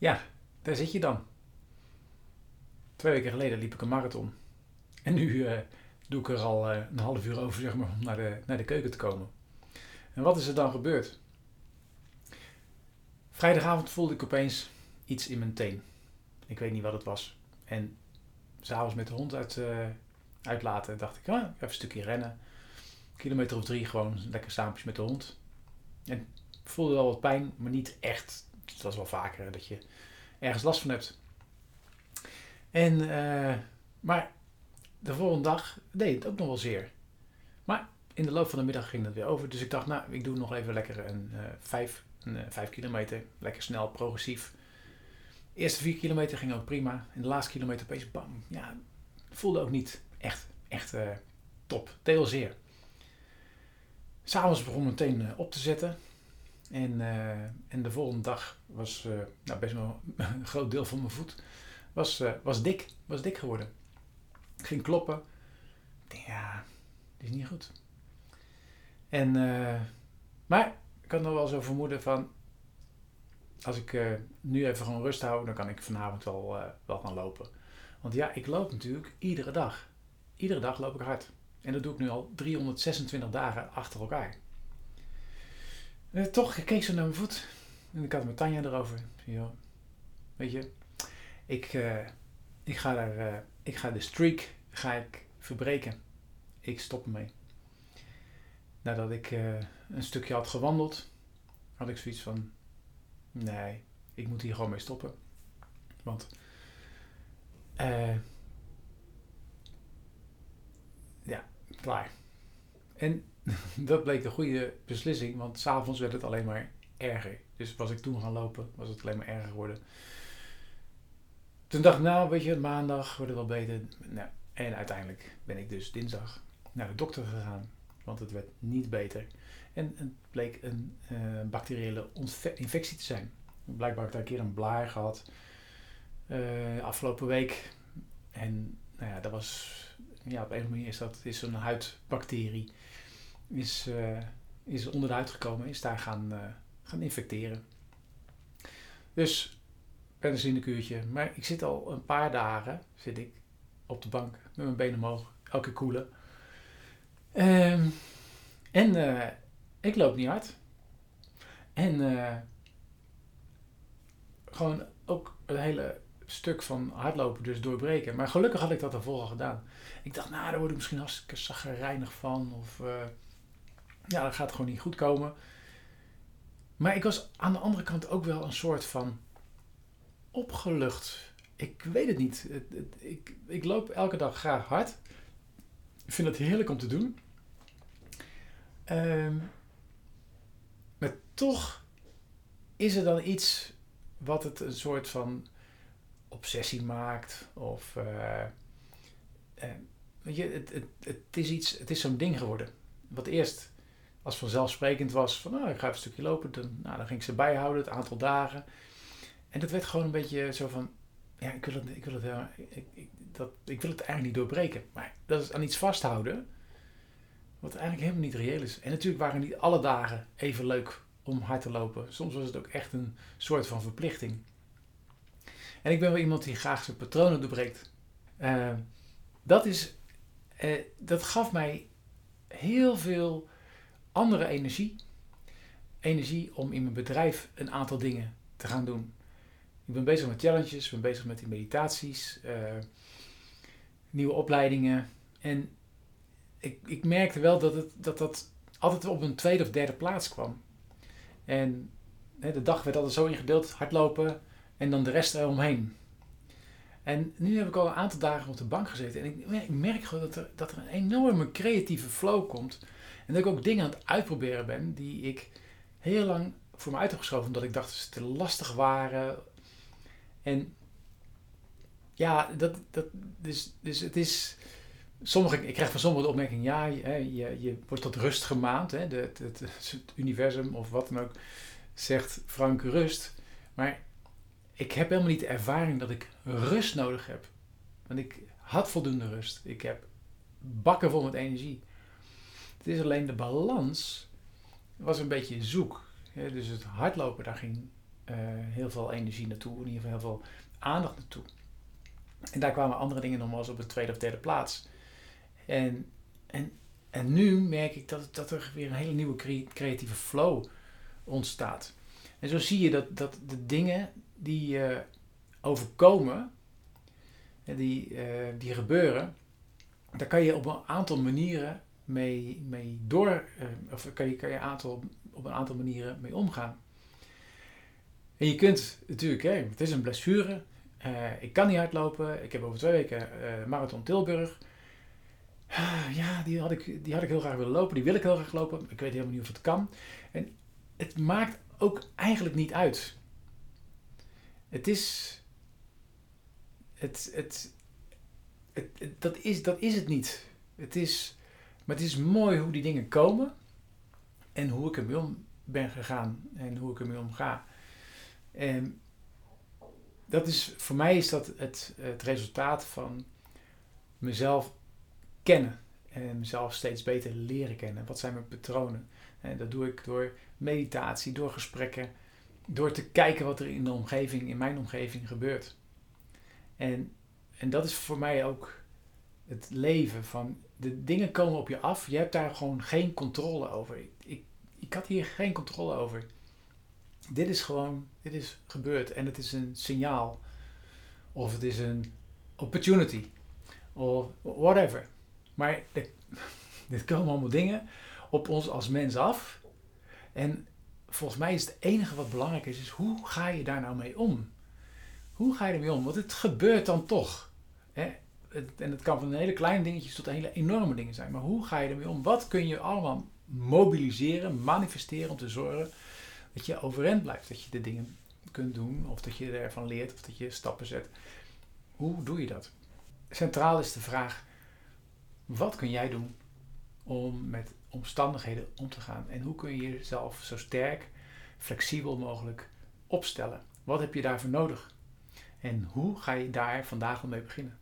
Ja, daar zit je dan. Twee weken geleden liep ik een marathon. En nu eh, doe ik er al eh, een half uur over zeg maar, om naar de, naar de keuken te komen. En wat is er dan gebeurd? Vrijdagavond voelde ik opeens iets in mijn teen. Ik weet niet wat het was. En s'avonds met de hond uit, uh, uitlaten dacht ik, ah, even een stukje rennen. Kilometer of drie gewoon lekker saampjes met de hond. En voelde wel wat pijn, maar niet echt. Dat is wel vaker dat je ergens last van hebt. En, uh, maar de volgende dag deed het ook nog wel zeer. Maar in de loop van de middag ging dat weer over. Dus ik dacht, nou, ik doe nog even lekker een, uh, vijf, een, vijf kilometer. Lekker snel, progressief. De eerste vier kilometer ging ook prima. En de laatste kilometer opeens, bam. Ja, voelde ook niet echt, echt top. Deed wel zeer. S'avonds begon meteen op te zetten. En, en de volgende dag was nou, best wel een groot deel van mijn voet was, was dik. Was dik geworden ging kloppen. Ik denk, ja, is niet goed. En, maar ik had nog wel zo vermoeden van, als ik nu even gewoon rust hou, dan kan ik vanavond wel, wel gaan lopen. Want ja, ik loop natuurlijk iedere dag. Iedere dag loop ik hard. En dat doe ik nu al 326 dagen achter elkaar. Toch, ik keek zo naar mijn voet. En ik had met Tanja erover. Ja, weet je, ik, ik ga daar ik ga de streak ga ik verbreken. Ik stop ermee. Nadat ik uh, een stukje had gewandeld, had ik zoiets van: nee, ik moet hier gewoon mee stoppen. Want ja, klaar. En dat bleek een goede beslissing, want s'avonds werd het alleen maar erger. Dus was ik toen gaan lopen, was het alleen maar erger geworden. Toen dacht ik, nou, weet je, maandag wordt het wel beter. Nou, en uiteindelijk ben ik dus dinsdag naar de dokter gegaan, want het werd niet beter. En het bleek een uh, bacteriële infectie te zijn. Blijkbaar heb ik daar een keer een blaar gehad uh, afgelopen week. En nou ja, dat was, ja, op een of andere manier is dat is zo'n huidbacterie. Is, uh, is onder gekomen, is daar gaan, gaan infecteren. Dus kuurtje. Maar ik zit al een paar dagen zit ik op de bank met mijn benen omhoog, elke koelen. Um, en uh, ik loop niet hard. En uh, gewoon ook een hele stuk van hardlopen dus doorbreken. Maar gelukkig had ik dat ervoor al gedaan. Ik dacht, nou, daar word ik misschien hartstikke zaggerijnig van. Of uh, ja, dat gaat gewoon niet goed komen. Maar ik was aan de andere kant ook wel een soort van opgelucht. Ik weet het niet. Ik, ik loop elke dag graag hard. Ik vind het heerlijk om te doen. Um, maar toch is er dan iets wat het een soort van obsessie maakt. Of uh, weet je, het, het, het is iets, het is zo'n ding geworden. Wat eerst als vanzelfsprekend was van nou, ik ga even een stukje lopen. Dan, nou, dan ging ik ze bijhouden, het aantal dagen. En dat werd gewoon een beetje zo van, ja, ik wil het, ik wil het, ik, ik, dat, ik wil het eigenlijk niet doorbreken. Maar dat is aan iets vasthouden, wat eigenlijk helemaal niet reëel is. En natuurlijk waren niet alle dagen even leuk om hard te lopen. Soms was het ook echt een soort van verplichting. En ik ben wel iemand die graag zijn patronen doorbreekt. Uh, dat, is, uh, dat gaf mij heel veel andere energie. Energie om in mijn bedrijf een aantal dingen te gaan doen. Ik ben bezig met challenges, ik ben bezig met die meditaties, uh, nieuwe opleidingen. En ik, ik merkte wel dat, het, dat dat altijd op een tweede of derde plaats kwam. En hè, de dag werd altijd zo ingedeeld, hardlopen en dan de rest eromheen. En nu heb ik al een aantal dagen op de bank gezeten en ik ik merk gewoon dat er, dat er een enorme creatieve flow komt. En dat ik ook dingen aan het uitproberen ben die ik heel lang voor me uit heb geschoven omdat ik dacht dat ze te lastig waren en ja, dat, dat, dus, dus het is. Sommige, ik krijg van sommigen de opmerking: ja, je, je, je wordt tot rust gemaand. Hè, het, het, het, universum of wat dan ook zegt Frank rust. Maar ik heb helemaal niet de ervaring dat ik rust nodig heb. Want ik had voldoende rust. Ik heb bakken vol met energie. Het is alleen de balans was een beetje zoek. dus het hardlopen, daar ging heel veel energie naartoe, in ieder geval heel veel aandacht naartoe. En daar kwamen andere dingen nog wel eens op de tweede of derde plaats. En, en, en nu merk ik dat, dat er weer een hele nieuwe creatieve flow ontstaat. En zo zie je dat, dat de dingen die je overkomen, die, uh, die gebeuren, daar kan je op een aantal manieren mee, mee door, of kan je, kan je aantal, op een aantal manieren mee omgaan. En je kunt natuurlijk, hè, het is een blessure, ik kan niet uitlopen, ik heb over twee weken Marathon Tilburg. ja, die had, ik, die had ik heel graag willen lopen, die wil ik heel graag lopen, ik weet helemaal niet of het kan. En het maakt ook eigenlijk niet uit. Het is. Het, het, dat, is, dat is het niet. Het is, maar het is mooi hoe die dingen komen en hoe ik ermee om ben gegaan en hoe ik ermee omga. En dat is, voor mij is dat het, het resultaat van mezelf kennen en mezelf steeds beter leren kennen. Wat zijn mijn patronen? En dat doe ik door meditatie, door gesprekken, door te kijken wat er in de omgeving, in mijn omgeving gebeurt. En, en dat is voor mij ook het leven van de dingen komen op je af. Je hebt daar gewoon geen controle over. Ik, ik, ik had hier geen controle over. Dit is gewoon, dit is gebeurd en het is een signaal. Of het is een opportunity. Of whatever. Maar dit komen allemaal dingen op ons als mens af. En volgens mij is het enige wat belangrijk is, is hoe ga je daar nou mee om? Hoe ga je ermee om? Want het gebeurt dan toch. Hè? en het kan van hele kleine dingetjes tot hele enorme dingen zijn. Maar hoe ga je ermee om? Wat kun je allemaal mobiliseren, manifesteren om te zorgen dat je overeind blijft? Dat je de dingen kunt doen, of dat je ervan leert, of dat je stappen zet. Hoe doe je dat? Centraal is de vraag: wat kun jij doen om met omstandigheden om te gaan? En hoe kun je jezelf zo sterk, flexibel mogelijk opstellen? Wat heb je daarvoor nodig? En hoe ga je daar vandaag al mee beginnen?